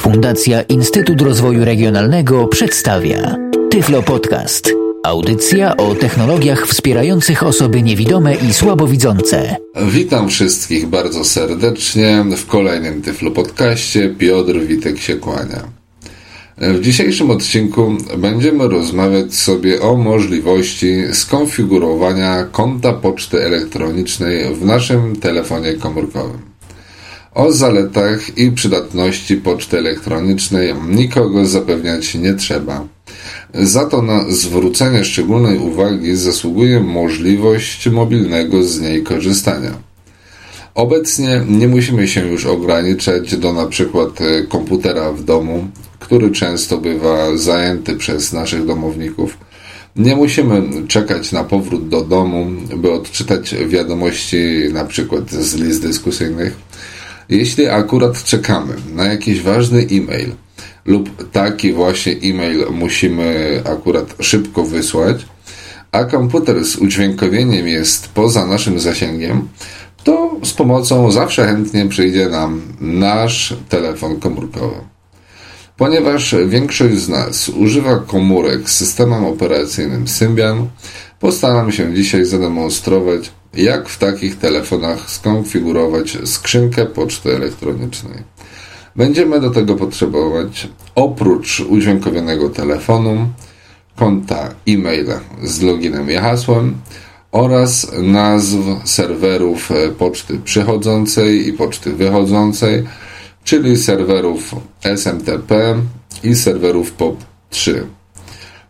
Fundacja Instytut Rozwoju Regionalnego przedstawia Tyflo Podcast. Audycja o technologiach wspierających osoby niewidome i słabowidzące. Witam wszystkich bardzo serdecznie w kolejnym Tyflo Podcaście. Piotr Witek się kłania. W dzisiejszym odcinku będziemy rozmawiać sobie o możliwości skonfigurowania konta poczty elektronicznej w naszym telefonie komórkowym. O zaletach i przydatności poczty elektronicznej nikogo zapewniać nie trzeba. Za to na zwrócenie szczególnej uwagi zasługuje możliwość mobilnego z niej korzystania. Obecnie nie musimy się już ograniczać do na przykład e, komputera w domu, który często bywa zajęty przez naszych domowników. Nie musimy czekać na powrót do domu, by odczytać wiadomości na przykład z list dyskusyjnych jeśli akurat czekamy na jakiś ważny e-mail lub taki właśnie e-mail musimy akurat szybko wysłać, a komputer z udźwiękowieniem jest poza naszym zasięgiem, to z pomocą zawsze chętnie przyjdzie nam nasz telefon komórkowy. Ponieważ większość z nas używa komórek z systemem operacyjnym Symbian, postaram się dzisiaj zademonstrować, jak w takich telefonach skonfigurować skrzynkę poczty elektronicznej. Będziemy do tego potrzebować oprócz udźwiękowionego telefonu, konta e-mail z loginem i hasłem oraz nazw serwerów poczty przychodzącej i poczty wychodzącej, czyli serwerów SMTP i serwerów POP3.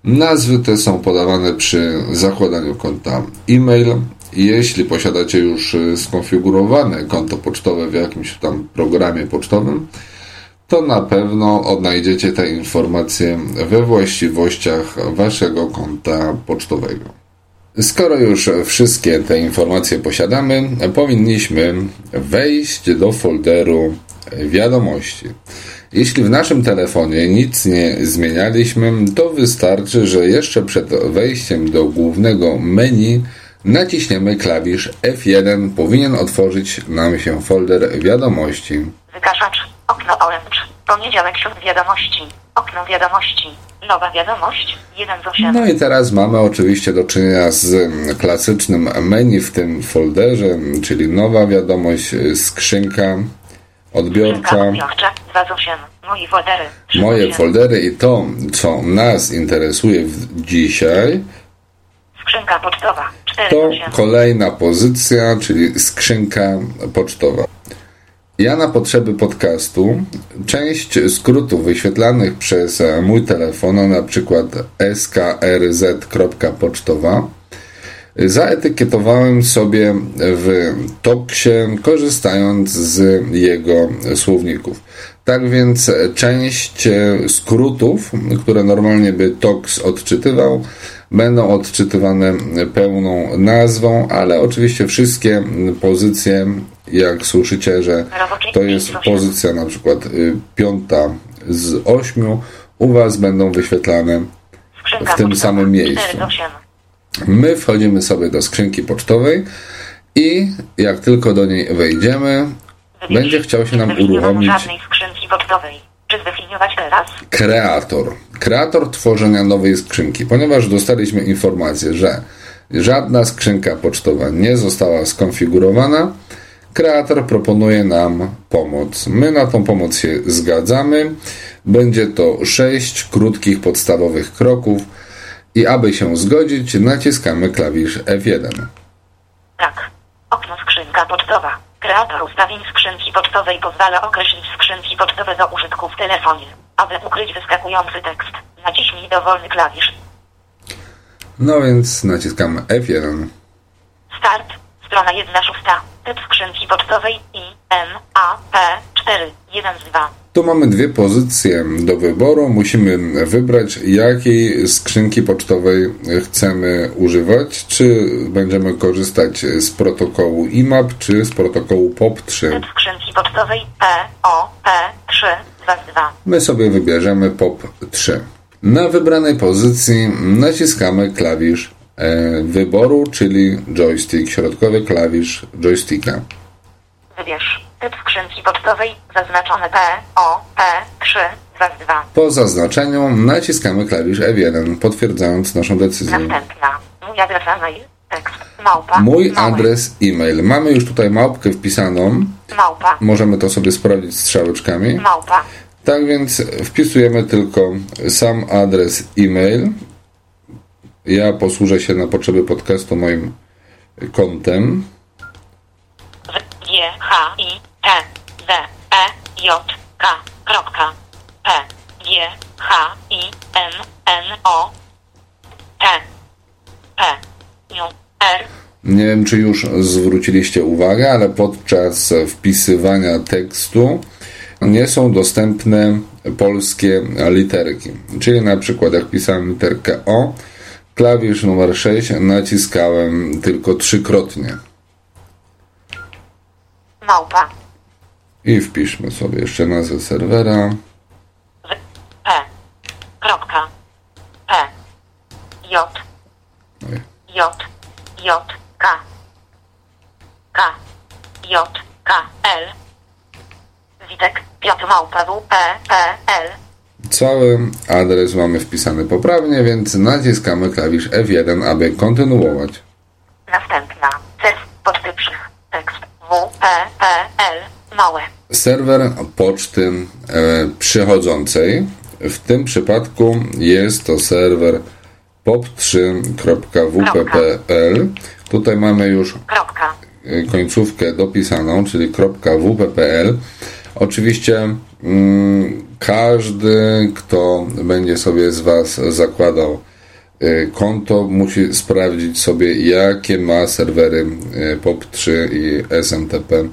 Nazwy te są podawane przy zakładaniu konta e-mail jeśli posiadacie już y, skonfigurowane konto pocztowe w jakimś tam programie pocztowym, to na pewno odnajdziecie te informacje we właściwościach waszego konta pocztowego. Skoro już wszystkie te informacje posiadamy, powinniśmy wejść do folderu wiadomości. Jeśli w naszym telefonie nic nie zmienialiśmy, to wystarczy, że jeszcze przed wejściem do głównego menu Naciśniemy klawisz F1. Powinien otworzyć nam się folder wiadomości. Wygaszacz. Okno Orange. Poniedziałek wśród wiadomości. Okno wiadomości. Nowa wiadomość. 1 z 8. No i teraz mamy oczywiście do czynienia z klasycznym menu w tym folderze, czyli nowa wiadomość, skrzynka odbiorcza. Odbiorcza. 2 z 8. Moje foldery. Moje foldery i to, co nas interesuje dzisiaj, Skrzynka pocztowa. To kolejna pozycja, czyli skrzynka pocztowa. Ja na potrzeby podcastu część skrótów wyświetlanych przez mój telefon, na przykład skrz.pocztowa, zaetykietowałem sobie w Toksie, korzystając z jego słowników. Tak więc część skrótów, które normalnie by Toks odczytywał, będą odczytywane pełną nazwą, ale oczywiście wszystkie pozycje, jak słyszycie, że to jest pozycja na przykład y, piąta z ośmiu, u Was będą wyświetlane w tym samym miejscu. My wchodzimy sobie do skrzynki pocztowej i jak tylko do niej wejdziemy, będzie chciał się nam uruchomić pocztowej. Czy zdefiniować teraz? Kreator. Kreator tworzenia nowej skrzynki. Ponieważ dostaliśmy informację, że żadna skrzynka pocztowa nie została skonfigurowana, kreator proponuje nam pomoc. My na tą pomoc się zgadzamy. Będzie to sześć krótkich, podstawowych kroków i aby się zgodzić, naciskamy klawisz F1. Tak. Okno skrzynka pocztowa. Kreator ustawień skrzynki pocztowej pozwala określić skrzynki pocztowe do użytku w telefonie. Aby ukryć wyskakujący tekst, naciśnij dowolny klawisz. No więc naciskamy F1. Start. Strona 1 szósta. Typ skrzynki pocztowej I M A P 4 1 z 2. Tu mamy dwie pozycje do wyboru. Musimy wybrać, jakiej skrzynki pocztowej chcemy używać. Czy będziemy korzystać z protokołu IMAP, czy z protokołu POP3. Typ skrzynki pocztowej P O P 3 2. My sobie wybierzemy POP3. Na wybranej pozycji naciskamy klawisz e, wyboru, czyli joystick, środkowy klawisz joysticka. Wybierz Typ skrzynki pocztowej zaznaczone P, O, P, 3, 2 z 2. Po zaznaczeniu naciskamy klawisz F1, potwierdzając naszą decyzję. Następna. Mój adres e-mail. Tekst. Małpa. Mój małe. adres e-mail. Mamy już tutaj małpkę wpisaną. Małpa. Możemy to sobie sprawdzić strzałeczkami. Małpa. Tak więc wpisujemy tylko sam adres e-mail. Ja posłużę się na potrzeby podcastu moim kontem. W, G, H, I, E, J, K, kropka, P, G, H, I, M, N, O, T, P, J, R, Nie wiem, czy już zwróciliście uwagę, ale podczas wpisywania tekstu nie są dostępne polskie literki. Czyli na przykład jak pisałem literkę O, klawisz numer 6 naciskałem tylko trzykrotnie. małpa, I wpiszmy sobie jeszcze nazwę serwera. W, P, kropka, P, J, Oj. J, J, K, K, J, K, L, Witek, Piotr Małpa, W, P, P, L, Cały adres mamy wpisany poprawnie, więc naciskamy klawisz F1, aby kontynuować. Następna. Serwer poczty e, przychodzącej. W tym przypadku jest to serwer pop3.wp.pl. Tutaj mamy już e, końcówkę dopisaną, czyli .wp.pl. Oczywiście mm, każdy, kto będzie sobie z Was zakładał e, konto, musi sprawdzić sobie, jakie ma serwery e, POP3 i SMTP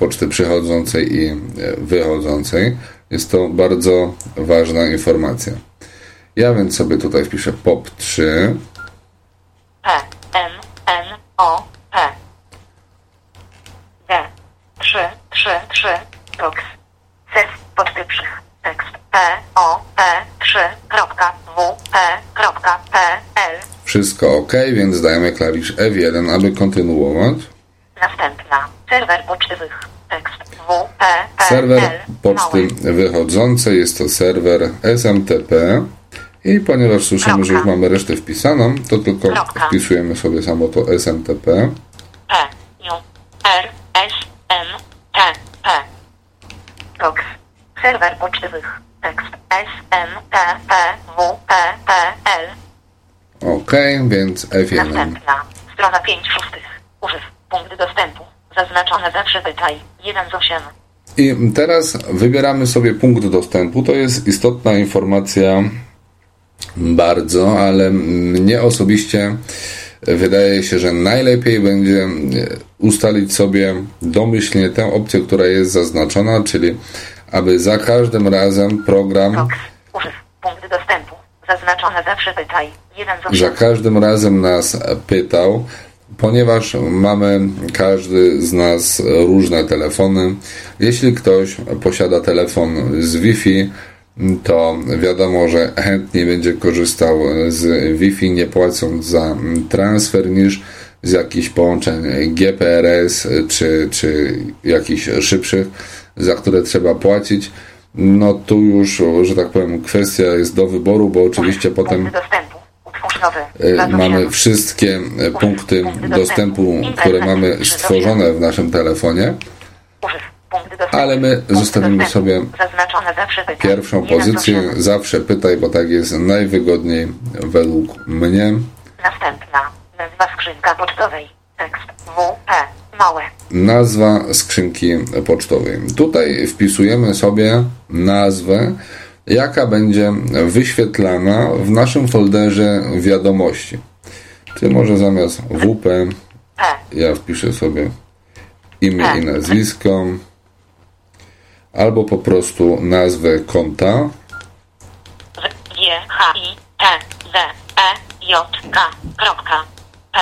poczty przychodzącej i e, wychodzącej. Jest to bardzo ważna informacja. Ja więc sobie tutaj wpiszę POP3. P M N O P D 3 3 3 Box. CES poczty przy tekst P O P 3 kropka W P kropka P L. Wszystko ok, więc dajemy klawisz F1, aby kontynuować. Następna. Serwer poczty wychodzącej jest to serwer SMTP i ponieważ słyszymy, że już mamy resztę wpisaną, to tylko Kropka. wpisujemy sobie samo to SMTP. P, J, R, S, M, T, P. Serwer pocztowych. Tekst S, M, T, P, W, P, P, L. Ok, więc F1. Następna. Strona 5 szóstych. Używ. Punkt dostępu. Zaznaczone zawsze pytaj. 1 z 8. I teraz wybieramy sobie punkt dostępu. To jest istotna informacja bardzo, ale mnie osobiście wydaje się, że najlepiej będzie ustalić sobie domyślnie tę opcję, która jest zaznaczona, czyli aby za każdym razem program Box. Używ. Punkt dostępu. Zaznaczone zawsze pytaj. 1 z 8. za każdym razem nas pytał, ponieważ mamy każdy z nas różne telefony. Jeśli ktoś posiada telefon z Wi-Fi, to wiadomo, że chętniej będzie korzystał z Wi-Fi, nie płacąc za transfer niż z jakichś połączeń GPRS czy, czy jakichś szybszych, za które trzeba płacić. No tu już, że tak powiem, kwestia jest do wyboru, bo oczywiście potem Punkt mamy wszystkie e, punkty dostępu, które mamy stworzone w naszym telefonie, ale my zostawimy sobie pierwszą 1 z pozycję. 8. Zawsze pytaj, bo tak jest najwygodniej według mnie. Następna. Nazwa skrzynka pocztowej. Tekst. Małe. Nazwa skrzynki pocztowej. Tutaj wpisujemy sobie nazwę, jaka będzie wyświetlana w naszym folderze wiadomości. Czyli może zamiast WP P. ja wpiszę sobie imię i nazwisko, albo po prostu nazwę konta. G, H, I, T, D, E, J, K. P.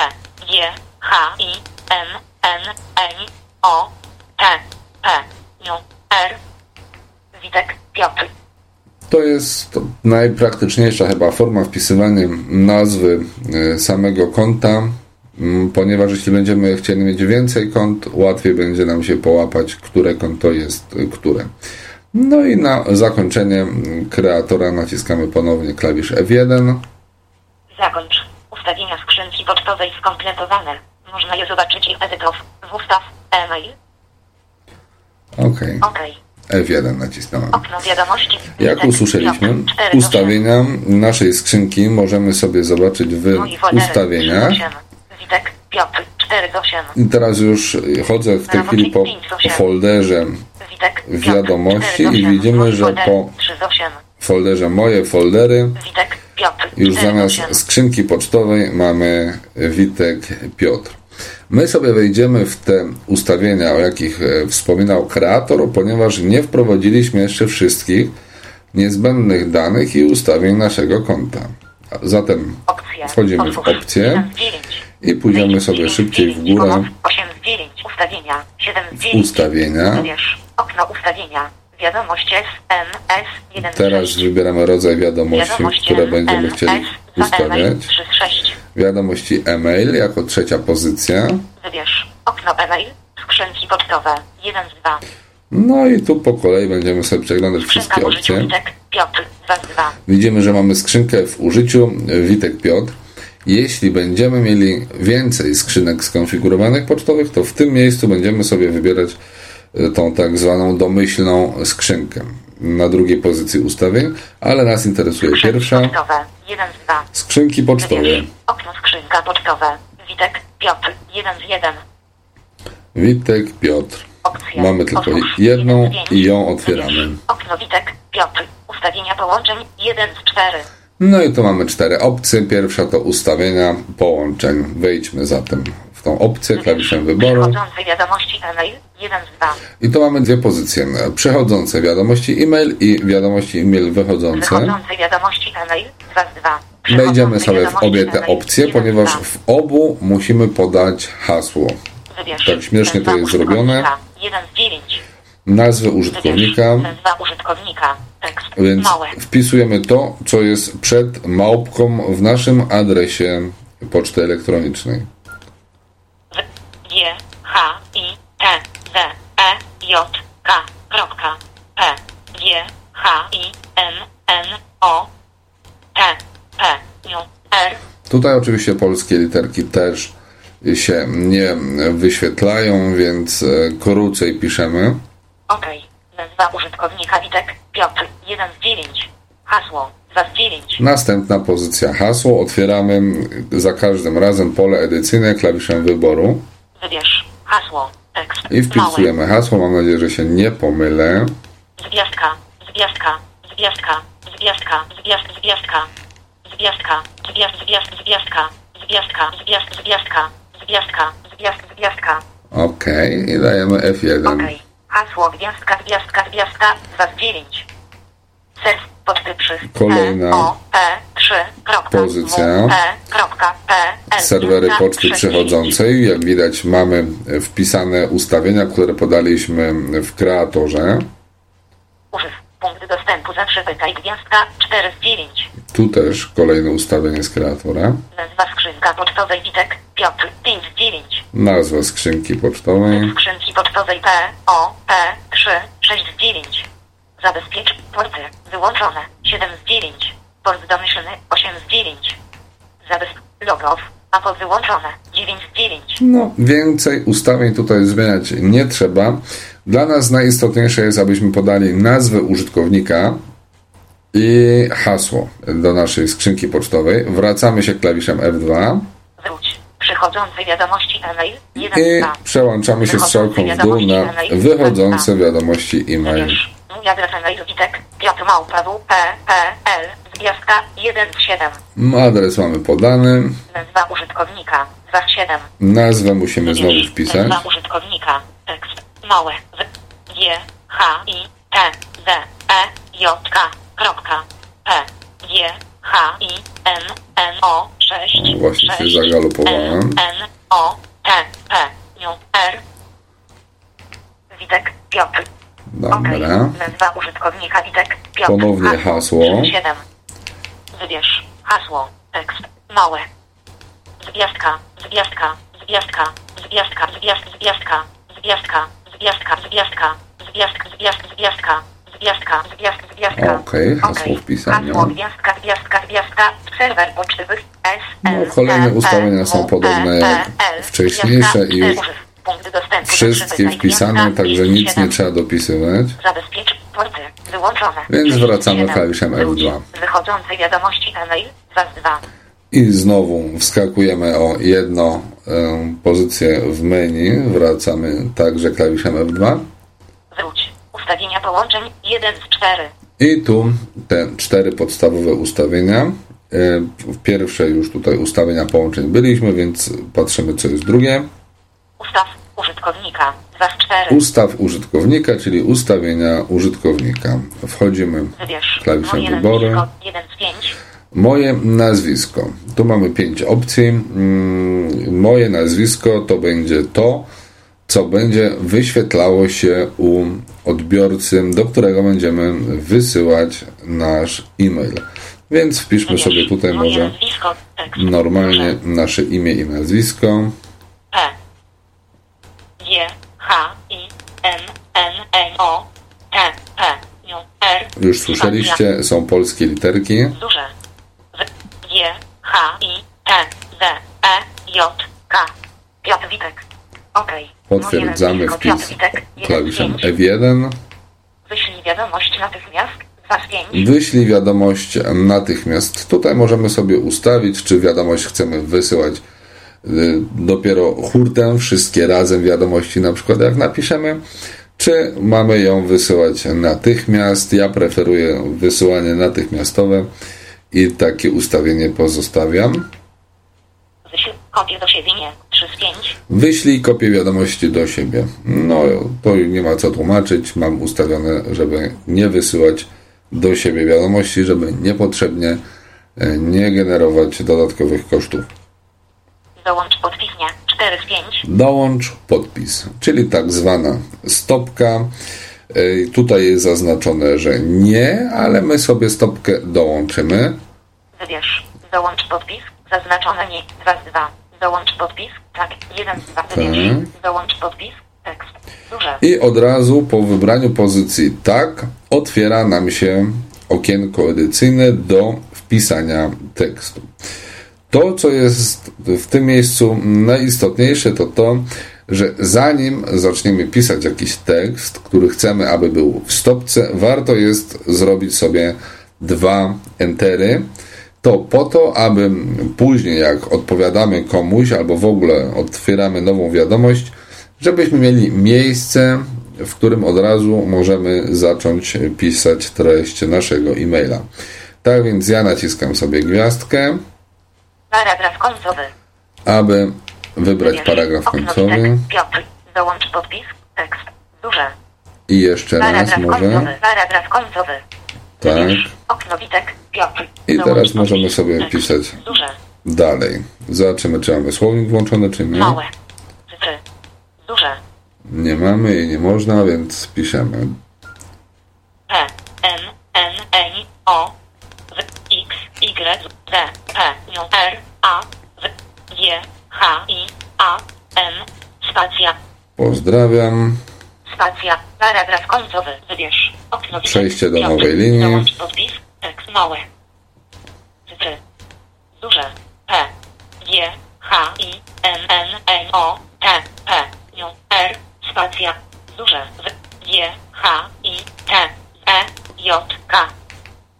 G, H, I, M, N, N, O, To jest najpraktyczniejsza chyba forma wpisywania nazwy e, samego konta. ponieważ jeśli będziemy chcieli mieć więcej kont, łatwiej będzie nam się połapać, które konto jest y, które. No i na zakończenie kreatora naciskamy ponownie klawisz F1. Zakończ. Ustawienia skrzynki pocztowej skompletowane. Można je zobaczyć i edytow. W ustaw. E-mail. OK. OK. F1 nacisnąłem. Jak usłyszeliśmy, ustawienia naszej skrzynki możemy sobie zobaczyć w ustawieniach. trzy do siedmiu. Witek. Piotr. 4 do 8. I teraz już chodzę w tej chwili po folderze wiadomości 4 do i 7. widzimy, że po 3 do 8. folderze moje foldery już 4 do zamiast 7. skrzynki pocztowej mamy Witek Piotr. My sobie wejdziemy w te ustawienia, o jakich e, wspominał kreator, ponieważ nie wprowadziliśmy jeszcze wszystkich niezbędnych danych i ustawień naszego konta. Zatem wchodzimy w Otwórz. opcje 1 z 9. i pójdziemy sobie szybciej w górę 8 z 9. Ustawienia. 7 z w 9. ustawienia. Wiadomość S, M, S, 1 z Teraz 6. wybieramy rodzaj wiadomości, Wiadomość które będziemy chcieli ustawiać. 3 z 6. Wiadomości e-mail jako trzecia pozycja. Wybierz. Okno e-mail. Skrzynki pocztowe. 1 z 2. No i tu po kolei będziemy sobie przeglądać Skrzynka wszystkie opcje. Witek. Piotr. 2 z 2. Widzimy, że mamy skrzynkę w użyciu Witek Piotr. Jeśli będziemy mieli więcej skrzynek skonfigurowanych pocztowych, to w tym miejscu będziemy sobie wybierać tą tak zwaną domyślną skrzynkę na drugiej pozycji ustawień, ale nas interesuje Skrzynki pierwsza. pocztowe. 1 z 2. Skrzynki pocztowe. Okno skrzynka pocztowe. Witek. Piotr. 1 z 1. Witek Piotr. Opcje. Mamy tylko Otwórz. jedną i ją otwieramy. Okno Witek. Piotr. Ustawienia połączeń. 1 z 4. No i tu mamy cztery opcje. Pierwsza to ustawienia połączeń. Wejdźmy zatem tą opcję klawiszem wyboru. Przychodzące wiadomości e-mail 1 z 2. I tu mamy dwie pozycje. Przechodzące wiadomości e-mail i wiadomości e-mail wychodzące. Wychodzące wiadomości e-mail 2 z 2. Wejdziemy sobie w obie te opcje, 1 z ponieważ 2. w obu musimy podać hasło. Wybierz. tak śmiesznie to jest zrobione. użytkownika. 1 z 9. Nazwę użytkownika, Nazwa użytkownika. Tekst. więc Małe. wpisujemy to, co jest przed małpką w naszym adresie poczty elektronicznej. W, G, H, I, T, D, E, J, K, kropka, P, G, H, I, N, N, O, T, P, J, R, Tutaj oczywiście polskie literki też się nie wyświetlają, więc e, krócej piszemy. OK. Nazwa użytkownika Witek, Piotr, 1 z 9. Hasło, 2 z 9. Następna pozycja hasło. Otwieramy za każdym razem pole edycyjne klawiszem wyboru Wybierz. Hasło, tekst. i wpisujemy hasło. Mam nadzieję, że się nie pomylę. Zwiastka, zwiastka, zwiastka, zwiastka, zwiast, zwiastka. Zwiastka, zwiast, zwiast, zwiastka. Zwiastka, zwiast, zwiastka. Zwiastka, zwiast, zwiastka. OK i dajemy F1. OK. Hasło gwiazdka, gwiazdka, gwiazdka, 2 z 9. Serw przy Kolejna E, O, P, 3, kropka, pozycja. W, E, kropka, P, L, Serwery poczty 3, przychodzącej. Jak widać, mamy wpisane ustawienia, które podaliśmy w kreatorze. Dostępu zawsze pytaj gwiazdka, 4 z 9. Tu też kolejne ustawienie z kreatora. Nazwa skrzynka pocztowej Witek, Piotr, 5 z 9. Nazwa skrzynki pocztowej. Skrzynki pocztowej P, O, P, 3, 6 z 9. Zabezpiecz porty wyłączone 7 z 9. Port domyślny 8 z 9. Zabezpiecz logow, a pod wyłączone 9 z 9. No, więcej ustawień tutaj zmieniać nie trzeba. Dla nas najistotniejsze jest, abyśmy podali nazwę użytkownika i hasło do naszej skrzynki pocztowej. Wracamy się klawiszem F2 Wróć. Przychodzące wiadomości e-mail 1 i z 2. przełączamy się strzałką w dół na wychodzące wiadomości e-mail. Mój adres e-mail Witek, Piotr Małpa, W, P, P, L, Zwiastka 1 z 7. Adres mamy podany. Nazwa użytkownika 2 z 7. Nazwę musimy znowu wpisać. Nazwa użytkownika. Tekst. Małe. W. G. H. I. T. D. E. J. K. Kropka. P. G. H. I. N. N. O. 6. Właśnie się zagalopowałem. N. O. T. P. R. Witek. Piotr. Dobra. Nazwa użytkownika Witek. Piotr. Ponownie hasło. 7. Wybierz. Hasło. Tekst. Małe. Zwiastka. Zwiastka. Zwiastka. Zwiastka. Zwiastka. Zwiastka. Zwiastka. Zwiastka, zwiastka, zwiastka, zwiastka, zwiastka. Gwiazdka, gwiazdka, gwiazdka. Okej, okay, hasło okay. wpisania. Hasło, gwiazdka, gwiazdka, gwiazdka, serwer pocztowy S, No, kolejne ustawienia są podobne jak wcześniejsze i już wszystkie wpisane, także nic nie trzeba dopisywać. Zabezpiecz porty wyłączone. Więc wracamy klawiszem F2. Wychodzące wiadomości e-mail, 2. I znowu wskakujemy o jedno pozycję w menu. Wracamy także klawiszem F2. Wróć. Ustawienia połączeń 1 z 4. I tu te cztery podstawowe ustawienia. E, W pierwsze już tutaj ustawienia połączeń byliśmy, więc patrzymy co jest drugie. Ustaw użytkownika 2 z 4. Ustaw użytkownika, czyli ustawienia użytkownika. Wchodzimy Wybierz. klawiszem nazwisko 1 z 5. Moje nazwisko. Tu mamy pięć opcji. Mm, Moje nazwisko to będzie to, co będzie wyświetlało się u odbiorcy, do którego będziemy wysyłać nasz e-mail. Więc wpiszmy sobie tutaj może normalnie nasze imię i nazwisko. P. G. H. I. M. N. N. O. T. P. N. R. Już słyszeliście, są polskie literki. Duże. G. H. I. T. Z. E. J. K. Piotr Witek. OK. Potwierdzamy wpis Piotr Witek. 1 z klawiszem 5. F1. Wyślij wiadomość natychmiast. 2 z 5. Wyślij wiadomość natychmiast. Tutaj możemy sobie ustawić, czy wiadomość chcemy wysyłać y, dopiero hurtem, wszystkie razem wiadomości, na przykład jak napiszemy, czy mamy ją wysyłać natychmiast. Ja preferuję wysyłanie natychmiastowe i takie ustawienie pozostawiam. Wyślij kopię do siebie nie. 3 z 5. Wyślij kopię wiadomości do siebie. No, to nie ma co tłumaczyć. Mam ustawione, żeby nie wysyłać do siebie wiadomości, żeby niepotrzebnie e, nie generować dodatkowych kosztów. Dołącz podpis nie. 4 z 5. Dołącz podpis, czyli tak zwana stopka. Tutaj jest zaznaczone, że nie, ale my sobie stopkę dołączymy. Wybierz. Dołącz podpis. Zaznaczone nie. 2 z 2. Dołącz podpis. Tak. 1 z 2. Wybierz. Dołącz podpis. Tekst. Duże. I od razu po wybraniu pozycji tak otwiera nam się okienko edycyjne do wpisania tekstu. To, co jest w tym miejscu najistotniejsze, to to, że zanim zaczniemy pisać jakiś tekst, który chcemy, aby był w stopce, warto jest zrobić sobie dwa entery. To po to, aby później, jak odpowiadamy komuś albo w ogóle otwieramy nową wiadomość, żebyśmy mieli miejsce, w którym od razu możemy zacząć pisać treść naszego e-maila. Tak więc ja naciskam sobie gwiazdkę, Paragraf końcowy. aby wybrać Wybierz. paragraf końcowy. Piotr. Podpis. Tekst. Duże. i jeszcze raz Paragraf może. końcowy. Paragraf końcowy. Tak. Wybierz. Okno witek. Piotr. I teraz możemy sobie Tekst. pisać Duże. dalej. Zobaczymy, czy mamy słownik włączony, czy nie. Małe. Cyfry. Duże. Nie mamy i nie można, więc piszemy. P. N. N. N. O. W. X. Y. D. P. R. A. W. G. H. I. A. N. Spacja. Pozdrawiam. Spacja. Paragraf końcowy. Wybierz. Okno. Przejście do nowej linii. Dołącz podpis. Tekst małe. Cyfry. Duże. P. G. H. I. N. N. N. O. T. P. N. R. Spacja. Duże. W. G. H. I. T. E. J. K.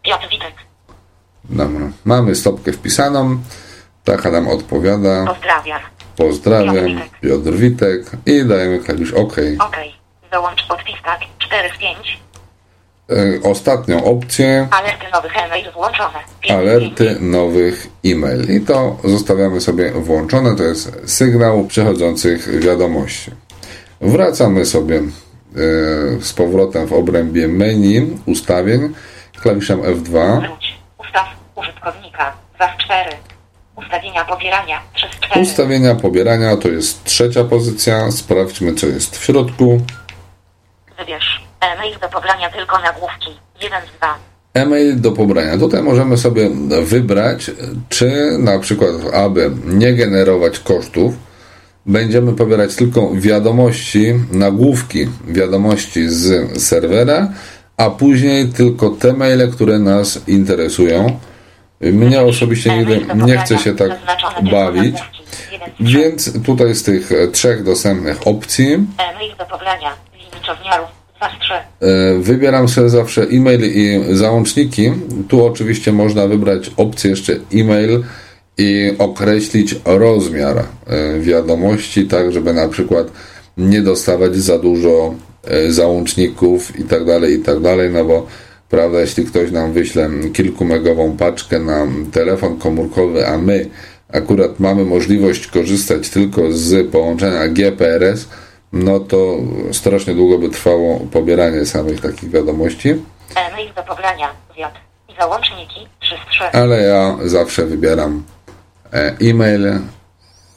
Piotr Witek. Dobra. Mamy stopkę wpisaną. Taka nam odpowiada. Pozdrawiam. Pozdrawiam. Piotr Witek. I dajemy klawisz OK. OK. Dołącz podpis tak. 4 z 5. E, Ostatnią opcję. Alerty nowych e-mail włączone. 5 Alerty nowych e-mail. I to zostawiamy sobie włączone. To jest sygnał przychodzących wiadomości. Wracamy sobie e, z powrotem w obrębie menu ustawień klawiszem F2. Wróć. Ustaw użytkownika. 2 z 4. Ustawienia pobierania. 3 z 4. Ustawienia pobierania to jest trzecia pozycja. Sprawdźmy, co jest w środku. Wybierz. E-mail do pobrania tylko nagłówki. 1 z 2. E-mail do pobrania. Tutaj możemy sobie wybrać, czy na przykład, aby nie generować kosztów, będziemy pobierać tylko wiadomości, nagłówki wiadomości z serwera, a później tylko te maile, które nas interesują. Mnie osobiście nigdy nie chce się tak bawić, więc tutaj z tych trzech dostępnych opcji E-mail do pobrania. Liczowniarów. 2 z 3. E, Wybieram sobie zawsze e-mail i załączniki. Tu oczywiście można wybrać opcję jeszcze e-mail i określić rozmiar e, wiadomości, tak żeby na przykład nie dostawać za dużo e, załączników i tak dalej, i tak no bo prawda, jeśli ktoś nam wyśle kilkumegową paczkę na telefon komórkowy, a my akurat mamy możliwość korzystać tylko z połączenia GPRS, no to strasznie długo by trwało pobieranie samych takich wiadomości, E-mail do pobrania. I załączniki. 3 z 3. ale ja zawsze wybieram e, e-mail,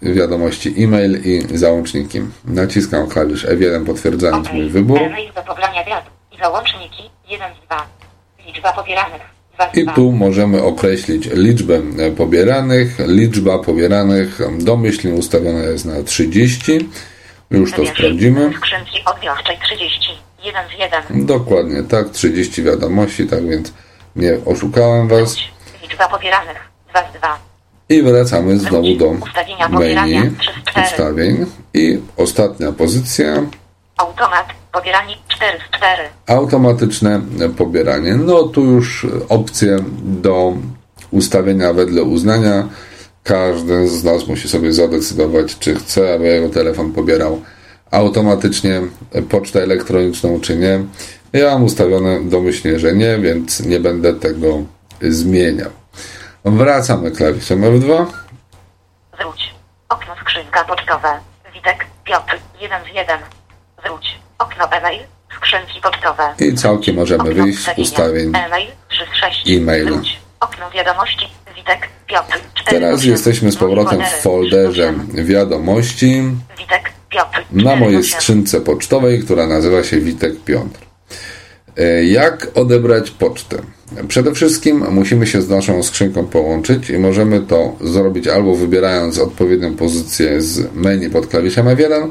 wiadomości e-mail i załączniki. Naciskam klawisz F1 potwierdzając mój wybór E-mail do pobrania wiad. I załączniki. 1 z 2. Liczba pobieranych. 2 z i 2. tu możemy określić liczbę pobieranych. Liczba pobieranych domyślnie ustawiona jest na 30. Już to sprawdzimy. Skrzynki odbiorczej 30. 1 z 1. Dokładnie tak, 30 wiadomości, tak więc nie oszukałem Was. Liczba pobieranych. 2 z 2. I wracamy znowu do menu 3 z 4. ustawień. I ostatnia pozycja, Automat. Pobieranie 4 z 4. automatyczne pobieranie. No tu już opcje do ustawienia wedle uznania. Każdy z nas musi sobie zadecydować, czy chce, aby jego telefon pobierał automatycznie pocztę elektroniczną, czy nie. Ja mam ustawione domyślnie, że nie, więc nie będę tego zmieniał. Wracamy klawiszem F2. Wróć. Okno skrzynka pocztowe. Witek. Piotr. 1 z 1. Wróć. Okno e-mail. Skrzynki pocztowe. I całkiem możemy Okno wyjść z ustawień E-mail 3 z 6. e-mail. Wróć. Okno wiadomości. Witek. Piotr. 4 Teraz z 8. jesteśmy z powrotem w folderze wiadomości Witek. Piotr. na 4 z mojej 8. skrzynce pocztowej, która nazywa się Witek Piotr. E, Jak odebrać pocztę? Przede wszystkim musimy się z naszą skrzynką połączyć i możemy to zrobić albo wybierając odpowiednią pozycję z menu pod klawiszem F1,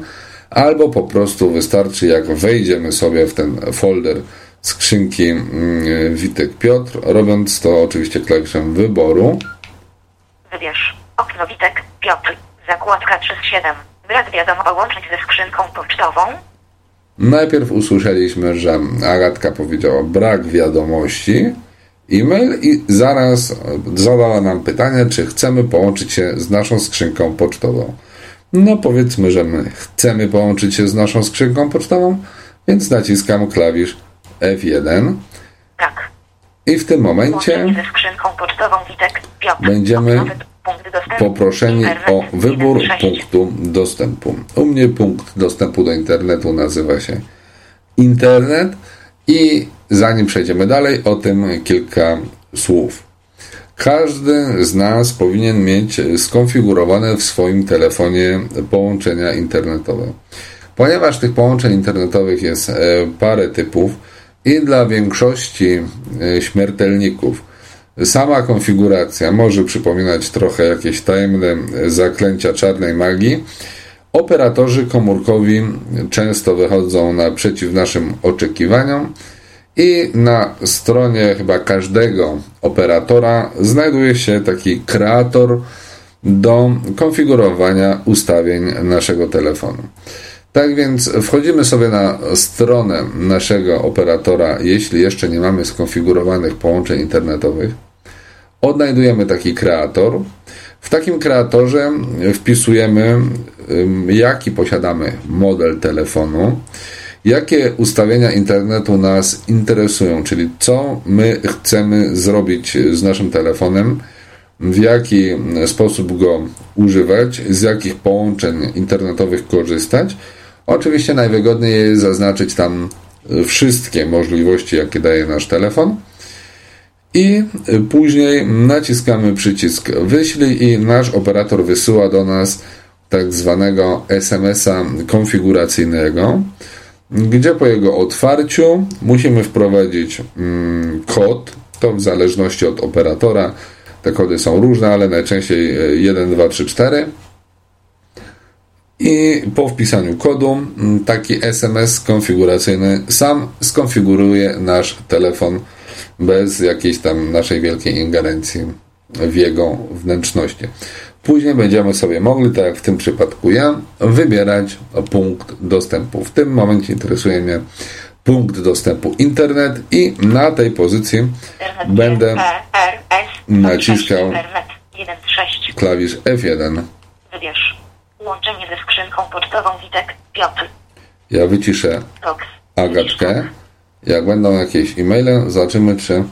albo po prostu wystarczy jak wejdziemy sobie w ten folder skrzynki mm, Witek Piotr, robiąc to oczywiście klawiszem wyboru. Wybierz. Okno Witek. Piotr. Zakładka 3 z 7. Brak wiadomo połączyć ze skrzynką pocztową. Najpierw usłyszeliśmy, że Agatka powiedziała brak wiadomości, e-mail i zaraz zadała nam pytanie, czy chcemy połączyć się z naszą skrzynką pocztową. No powiedzmy, że my chcemy połączyć się z naszą skrzynką pocztową, więc naciskam klawisz F1 Tak. i w tym momencie pocztową Witek. Będziemy poproszeni o wybór 1 z 6. punktu dostępu. U mnie punkt dostępu do internetu nazywa się internet i zanim przejdziemy dalej, o tym kilka słów. Każdy z nas powinien mieć skonfigurowane w swoim telefonie połączenia internetowe. Ponieważ tych połączeń internetowych jest e, parę typów i dla większości e, śmiertelników sama konfiguracja może przypominać trochę jakieś tajemne zaklęcia czarnej magii, operatorzy komórkowi często wychodzą naprzeciw naszym oczekiwaniom i na stronie chyba każdego operatora znajduje się taki kreator do konfigurowania ustawień naszego telefonu. Tak więc wchodzimy sobie na stronę naszego operatora, jeśli jeszcze nie mamy skonfigurowanych połączeń internetowych. Odnajdujemy taki kreator. W takim kreatorze wpisujemy, jaki posiadamy model telefonu, jakie ustawienia internetu nas interesują, czyli co my chcemy zrobić z naszym telefonem, w jaki sposób go używać, z jakich połączeń internetowych korzystać. Oczywiście najwygodniej jest zaznaczyć tam wszystkie możliwości, jakie daje nasz telefon. I później naciskamy przycisk wyślij i nasz operator wysyła do nas tak zwanego SMS-a konfiguracyjnego, gdzie po jego otwarciu musimy wprowadzić mm, kod To w zależności od operatora. Te kody są różne, ale najczęściej 1, 2, 3, 4. I po wpisaniu kodu mm, taki SMS konfiguracyjny sam skonfiguruje nasz telefon bez jakiejś tam naszej wielkiej ingerencji w jego wnętrzności. Później będziemy sobie mogli, tak jak w tym przypadku ja, wybierać punkt dostępu. W tym momencie interesuje mnie punkt dostępu internet i na tej pozycji będę naciskał Internet 1.6. klawisz F1. Wybierz. Łączenie ze skrzynką pocztową Witek Piotr. Ja wyciszę. Agatkę. Jak będą jakieś e-maile, zobaczymy, czy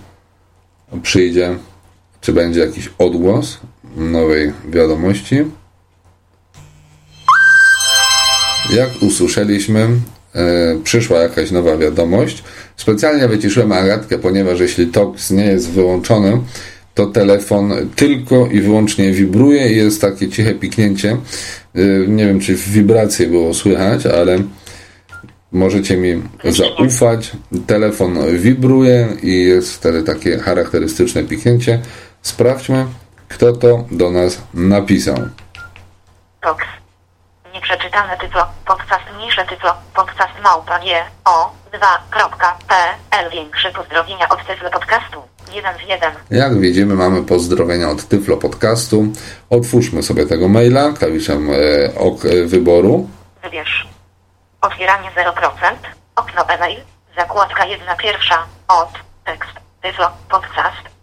przyjdzie, czy będzie jakiś odgłos nowej wiadomości. Jak usłyszeliśmy, e, przyszła jakaś nowa wiadomość. Specjalnie wyciszyłem Agatkę, ponieważ jeśli TOX nie jest wyłączony, to telefon tylko i wyłącznie wibruje i jest takie ciche piknięcie. E, nie wiem, czy w wibracji było słychać, ale możecie mi zaufać. Telefon wibruje i jest wtedy takie charakterystyczne piknięcie. Sprawdźmy, kto to do nas napisał. Tox. Nieprzeczytane tyflo. Podcast mniejsze tyflo. Podcast małpa G O 2.pl Większe pozdrowienia od tyflo podcastu. 1 z 1. Jak widzimy, mamy pozdrowienia od Tyflo Podcastu. Otwórzmy sobie tego maila klawiszem e, ok e, wyboru. Wybierz. Otwieranie 0%. Okno e-mail. Zakładka 1 pierwsza. Od. Tekst. Tyflo. Podcast.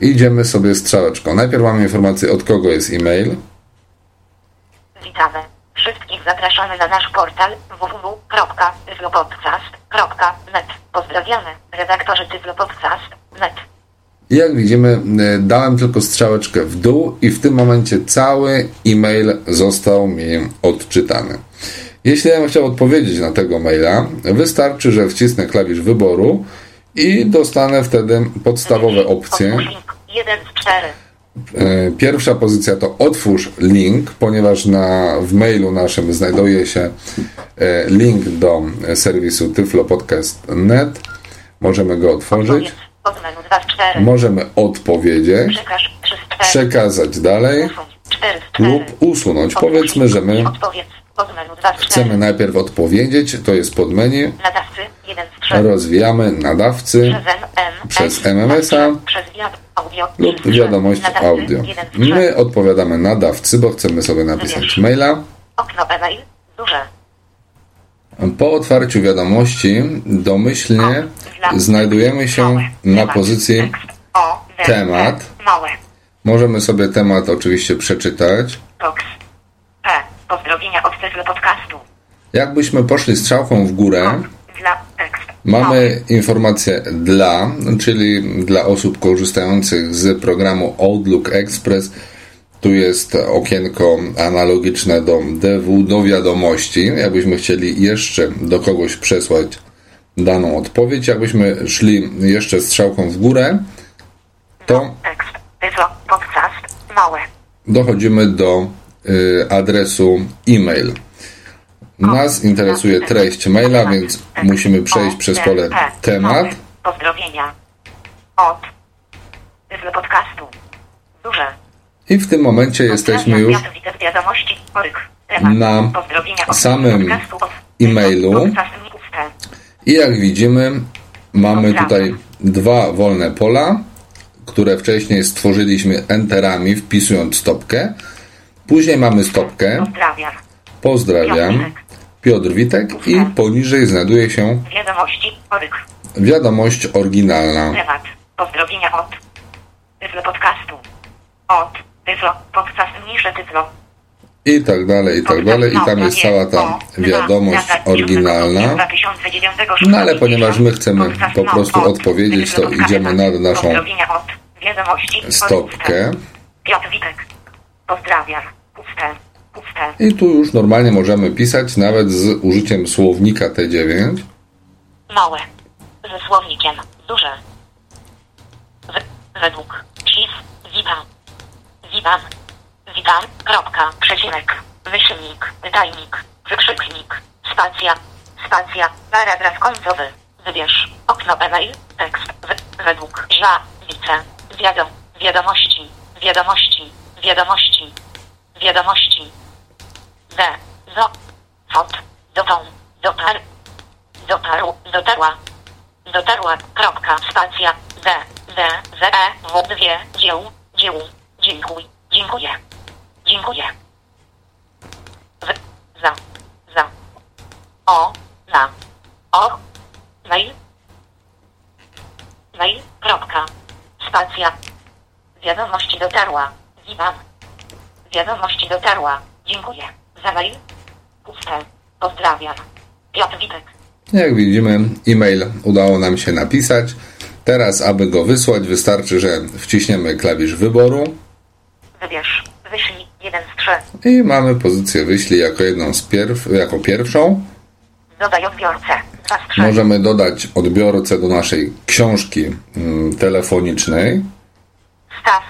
Idziemy sobie strzałeczką. Najpierw mamy informację od kogo jest e-mail. Witamy. Wszystkich zapraszamy na nasz portal www.tyflopodcast.net. Pozdrawiamy. Redaktorzy Tyflopodcast.net. Jak widzimy, e, dałem tylko strzałeczkę w dół i w tym momencie cały e-mail został mi odczytany. Jeśli ja bym chciał odpowiedzieć na tego maila, wystarczy, że wcisnę klawisz wyboru i dostanę wtedy podstawowe opcje. Otwórz link 1 z 4. E, Pierwsza pozycja to otwórz link, ponieważ na, w mailu naszym znajduje się e, link do serwisu tyflopodcast.net. Możemy go otworzyć. Odpowiedz. Od menu 2 z 4. Możemy odpowiedzieć, Przekaż 3 z 4. przekazać dalej Usuń 4 z 4. lub usunąć. Powiedzmy, że my Odpowiedz. Od menu 2 z 4. chcemy najpierw odpowiedzieć, to jest pod menu. Nadawcy 1 z 3. Rozwijamy nadawcy Przez MM, MMS-a lub wiadomość audio. My odpowiadamy nadawcy, bo chcemy sobie napisać maila. Okno e-mail duże. Po otwarciu wiadomości domyślnie znajdujemy się na pozycji temat. Możemy sobie temat oczywiście przeczytać. Pozdrowienia od Podcastu. Jakbyśmy poszli strzałką w górę. Mamy informację dla, czyli dla osób korzystających z programu Outlook Express. Tu jest okienko analogiczne do DW, do wiadomości. Jakbyśmy chcieli jeszcze do kogoś przesłać daną odpowiedź, jakbyśmy szli jeszcze strzałką w górę, to dochodzimy do y, adresu e-mail. Nas interesuje treść maila, więc musimy przejść przez pole temat. Pozdrowienia. Od. Tyflo Podcastu. Duże. I w tym momencie jesteśmy już na samym e-mailu. I jak widzimy, mamy tutaj dwa wolne pola, które wcześniej stworzyliśmy enterami, wpisując stopkę. Później mamy stopkę, Pozdrawiam. Piotr Witek i poniżej znajduje się Wiadomości. Oryk. wiadomość oryginalna. Temat. Pozdrowienia od. Tyflo Podcastu. Od. Tyflo. Podcast mniejsze Tyflo. I tak dalej, i tak dalej. I tam jest cała ta wiadomość oryginalna. No ale ponieważ my chcemy po prostu odpowiedzieć, to idziemy na naszą stopkę. Piotr Witek. Pozdrawiam. I tu już normalnie możemy pisać nawet z użyciem słownika T9. Małe. Ze słownikiem. Duże. W, według. Cis. Witam. Witam. Witam. Kropka. Przecinek. Myślnik. Pytajnik. Wykrzyknik. Spacja. Spacja. Paragraf końcowy. Wybierz. Okno e-mail. Tekst. W, według. Ża. Wice. Wiadom. Wiadomości. Wiadomości. Wiadomości. Wiadomości. D. Zo. Fot. Dotą. Dotar. Dotarł. Dotarła. Dotarła. Kropka. Spacja. D. D. Z. E. W. Dwie. Dzieł. Dzieł. Dziękuj. Dziękuję. Dziękuję. W. Za. Za. O. Na. O. Mail. Mail. Kropka. Spacja. Wiadomość dotarła. Witam. Wiadomość dotarła. Dziękuję. Mail. Puste. Pozdrawiam. Piotr Witek. Jak widzimy, e-mail udało nam się napisać. Teraz, aby go wysłać, wystarczy, że wciśniemy klawisz wyboru Wybierz. Wyślij. Jeden z trzech. i mamy pozycję wyślij jako jedną z pierw, jako pierwszą. Dodaj odbiorcę. Dwa z trzech. Możemy dodać odbiorcę do naszej książki mm, telefonicznej Staw.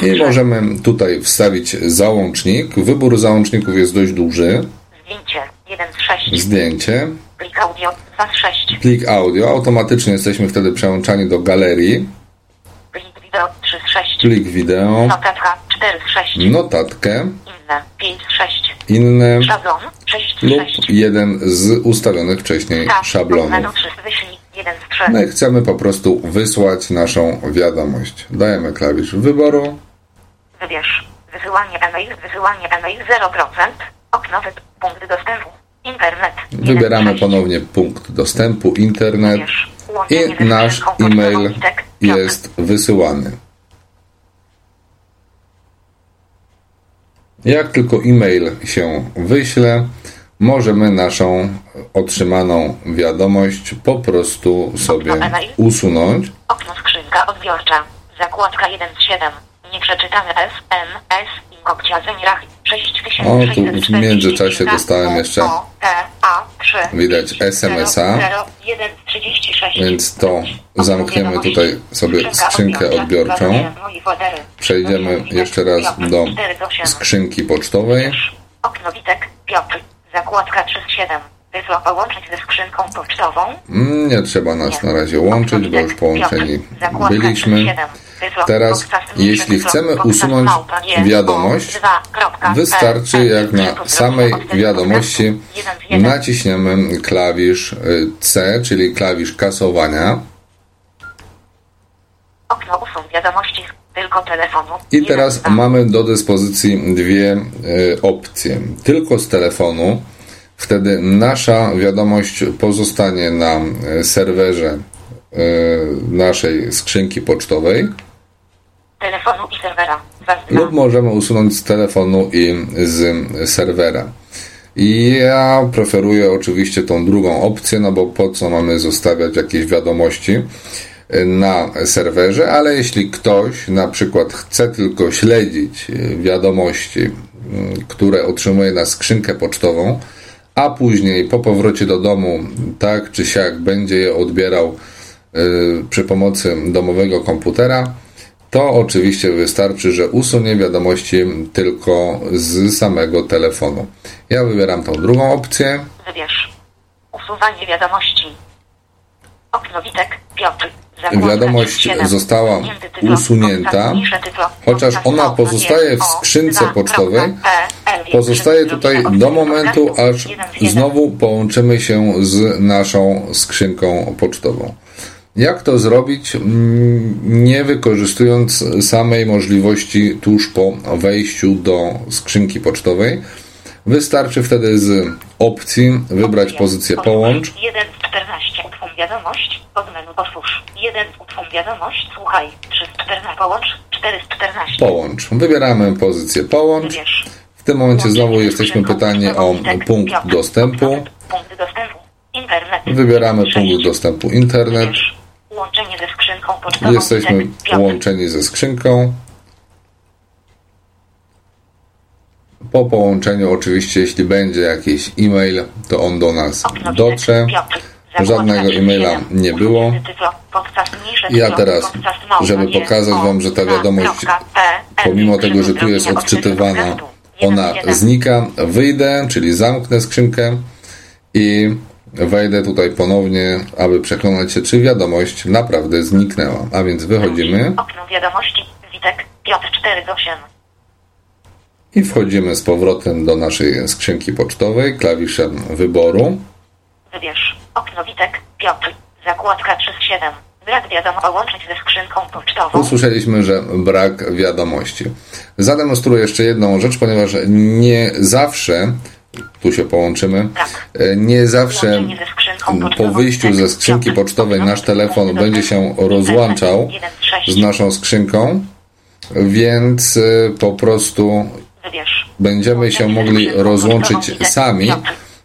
I możemy tutaj wstawić załącznik. Wybór załączników jest dość duży. Zdjęcie. Jeden z sześć. Zdjęcie, Plik audio. Dwa z sześć. plik audio. Automatycznie jesteśmy wtedy przełączani do galerii. Plik wideo. Trzy z sześć. Plik wideo, Notatka. Cztery z sześć. notatkę, Inne. Pięć z sześć. inne Szablon. Sześć z lub sześć. jeden z ustawionych wcześniej. Od szablonów. My chcemy po prostu wysłać naszą wiadomość. Dajemy klawisz wyboru. Wybierz. Wysyłanie e-mail. Wysyłanie e-mail 0%. Okno. wy- Punkt dostępu. Internet. Wybieramy ponownie punkt dostępu internet i nasz e-mail jest wysyłany. Jak tylko e-mail się wyśle, możemy naszą otrzymaną wiadomość po prostu sobie usunąć. Okno skrzynka odbiorcza. Zakładka 1 z 7. Nieprzeczytane S, M, S i kopcia Zenirach 6640. O, tu w międzyczasie dostałem jeszcze O, T, A, 3. widać SMS-a. 1 z 36. Więc to zamkniemy tutaj sobie skrzynkę odbiorczą. Przejdziemy jeszcze raz do skrzynki pocztowej. Okno Witek, Piotr. Zakładka 3 z 7. Wysła połączyć ze skrzynką pocztową. Mm, Nie trzeba nas na razie łączyć, bo już połączeni byliśmy. Teraz, jeśli chcemy usunąć wiadomość, wystarczy jak na samej wiadomości naciśniemy klawisz y, C, czyli klawisz kasowania. Okno usuń wiadomości z tylko telefonu. I teraz mamy do dyspozycji dwie y, opcje. Tylko z telefonu, wtedy nasza wiadomość pozostanie na y, serwerze y, naszej skrzynki pocztowej. Telefonu i serwera. Lub możemy usunąć z telefonu i z serwera. Ja preferuję oczywiście tą drugą opcję, no bo po co mamy zostawiać jakieś wiadomości na serwerze, ale jeśli ktoś na przykład chce tylko śledzić wiadomości, mm, które otrzymuje na skrzynkę pocztową, a później po powrocie do domu tak czy siak będzie je odbierał y, przy pomocy domowego komputera, to oczywiście wystarczy, że usunie wiadomości tylko z samego telefonu. Ja wybieram tą drugą opcję. Wybierz. Usuwanie wiadomości. Okno Witek, Piotr. Wiadomość 7. została usunięta, chociaż ona pozostaje w skrzynce pocztowej, Pozostaje tutaj do momentu, aż znowu połączymy się z naszą skrzynką pocztową. Jak to zrobić, Mm, nie wykorzystując samej możliwości tuż po wejściu do skrzynki pocztowej? Wystarczy wtedy z opcji wybrać pozycję połącz. 1 z 14 utwórz wiadomość, pod menu otwórz. 1 z utwórz wiadomość, słuchaj. 3 z 14 połącz, 4 z 14. Połącz. Wybieramy pozycję połącz. Wybierz. W tym momencie znowu jesteśmy skrzynką pytani o Witek, punkt dostępu. Punkt dostępu. Internet. Wybieramy punkt dostępu internet. Łączenie ze skrzynką pocztową Jesteśmy połączeni ze skrzynką. Po połączeniu, oczywiście, jeśli będzie jakiś e-mail, to on do nas dotrze. Żadnego 37. e-maila nie było. Ja teraz, żeby pokazać Wam, że ta wiadomość, Pomimo tego, że tu jest odczytywana, ona znika. Wyjdę, czyli zamknę skrzynkę i wejdę tutaj ponownie, aby przekonać się, czy wiadomość naprawdę zniknęła. A więc wychodzimy Okno wiadomości. Witek. Piotr 4 z 8. i wchodzimy z powrotem do naszej skrzynki pocztowej klawiszem wyboru. Wybierz. Okno Witek. Piotr. Zakładka 3 z 7. Brak wiadomo łączyć ze skrzynką pocztową. Usłyszeliśmy, że brak wiadomości. Zademonstruję jeszcze jedną rzecz, ponieważ nie zawsze, tu się połączymy, e, nie zawsze po wyjściu ze skrzynki pocztowej nasz telefon będzie się rozłączał z naszą skrzynką, więc e, po prostu będziemy się mogli rozłączyć sami.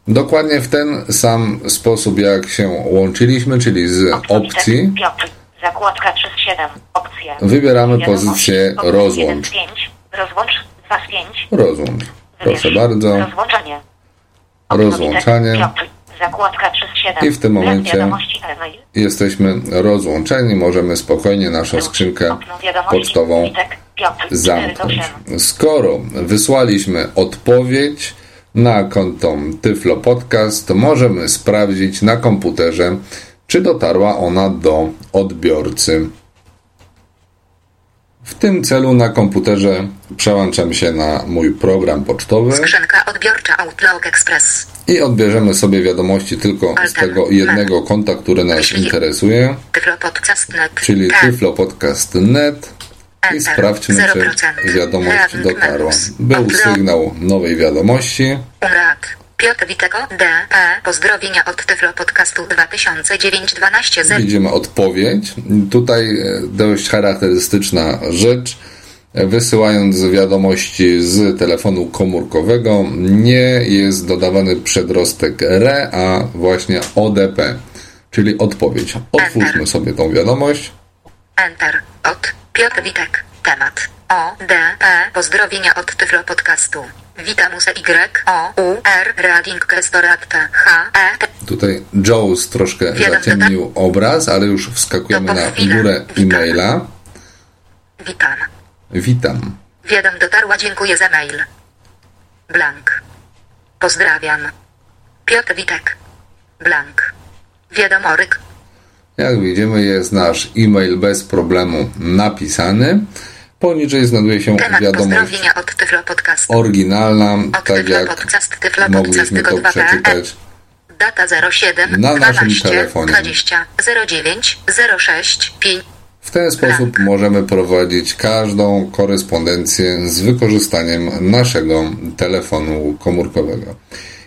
Dokładnie w ten sam sposób, jak się łączyliśmy, czyli z opcji. Zakładka 3 z 7. Opcje. Wybieramy pozycję rozłącz. 1 z 5. Rozłącz 2 z 5. rozłącz. Proszę bardzo. Rozłączanie. Rozłączanie. Zakładka 3 z 7. I w tym momencie. Jesteśmy rozłączeni, możemy spokojnie naszą skrzynkę pocztową Witek. Piotr. 4 z zamknąć. 8. Skoro wysłaliśmy odpowiedź na konto Tyflo Podcast, możemy sprawdzić na komputerze, czy dotarła ona do odbiorcy. W tym celu na komputerze przełączam się na mój program pocztowy Skrzynka odbiorcza Outlook Express. i odbierzemy sobie wiadomości tylko z tego jednego konta, które nas interesuje, Tyflo Podcast.net. czyli Tak. tyflopodcast.net i Enter. sprawdźmy, czy 0%. wiadomość dotarła. Był sygnał nowej wiadomości. Umrat. Piotr Witego DP. Pozdrowienia od Tyflo Podcastu 2009-12 0. Widzimy odpowiedź. Tutaj e, dość charakterystyczna rzecz. Wysyłając wiadomości z telefonu komórkowego, nie jest dodawany przedrostek RE, a właśnie ODP, czyli odpowiedź. Otwórzmy sobie tą wiadomość. Enter. Od Piotr Witek. Temat. O D P. Pozdrowienia od Tyflo Podcastu. Witam Y O U R Reading Gestorat H E T. Tutaj Jones troszkę zaciemnił obraz, ale już wskakujemy na górę e-maila. Witam. Witam. Wiadom dotarła, dziękuję za mail. Blank. Pozdrawiam. Piotr Witek. Blank. Wiadomoryk. Jak widzimy, jest nasz e-mail bez problemu napisany. Poniżej znajduje się Temat wiadomość oryginalna, Od tak Tyflo jak Podcast, Tyflo mogliśmy to 2 przeczytać. Data 07 Na naszym 12 telefonie. 20 09 06 5. W ten sposób możemy prowadzić każdą korespondencję z wykorzystaniem naszego telefonu komórkowego.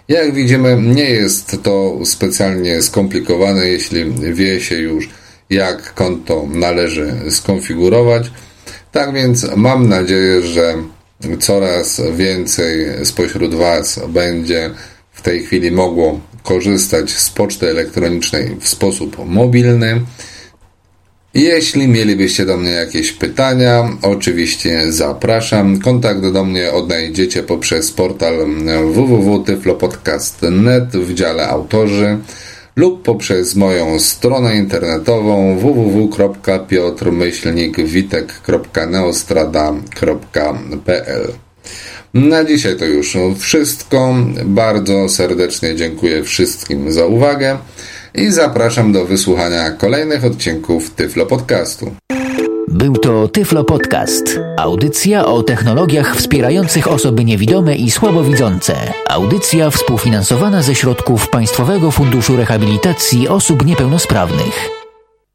Jak widzimy, nie jest to specjalnie skomplikowane, jeśli wie się już, jak konto należy skonfigurować. Tak więc mam nadzieję, że coraz więcej spośród Was będzie w tej chwili mogło korzystać z poczty elektronicznej w sposób mobilny. Jeśli mielibyście do mnie jakieś pytania, oczywiście zapraszam. Kontakt do mnie odnajdziecie poprzez portal www.tyflopodcast.net w dziale autorzy lub poprzez moją stronę internetową www.piotrmyślnikwitek.neostrada.pl Na dzisiaj to już wszystko. Bardzo serdecznie dziękuję wszystkim za uwagę i zapraszam do wysłuchania kolejnych odcinków Tyflo Podcastu. Był to Tyflo Podcast. Audycja o technologiach wspierających osoby niewidome i słabowidzące. Audycja współfinansowana ze środków Państwowego Funduszu Rehabilitacji Osób Niepełnosprawnych.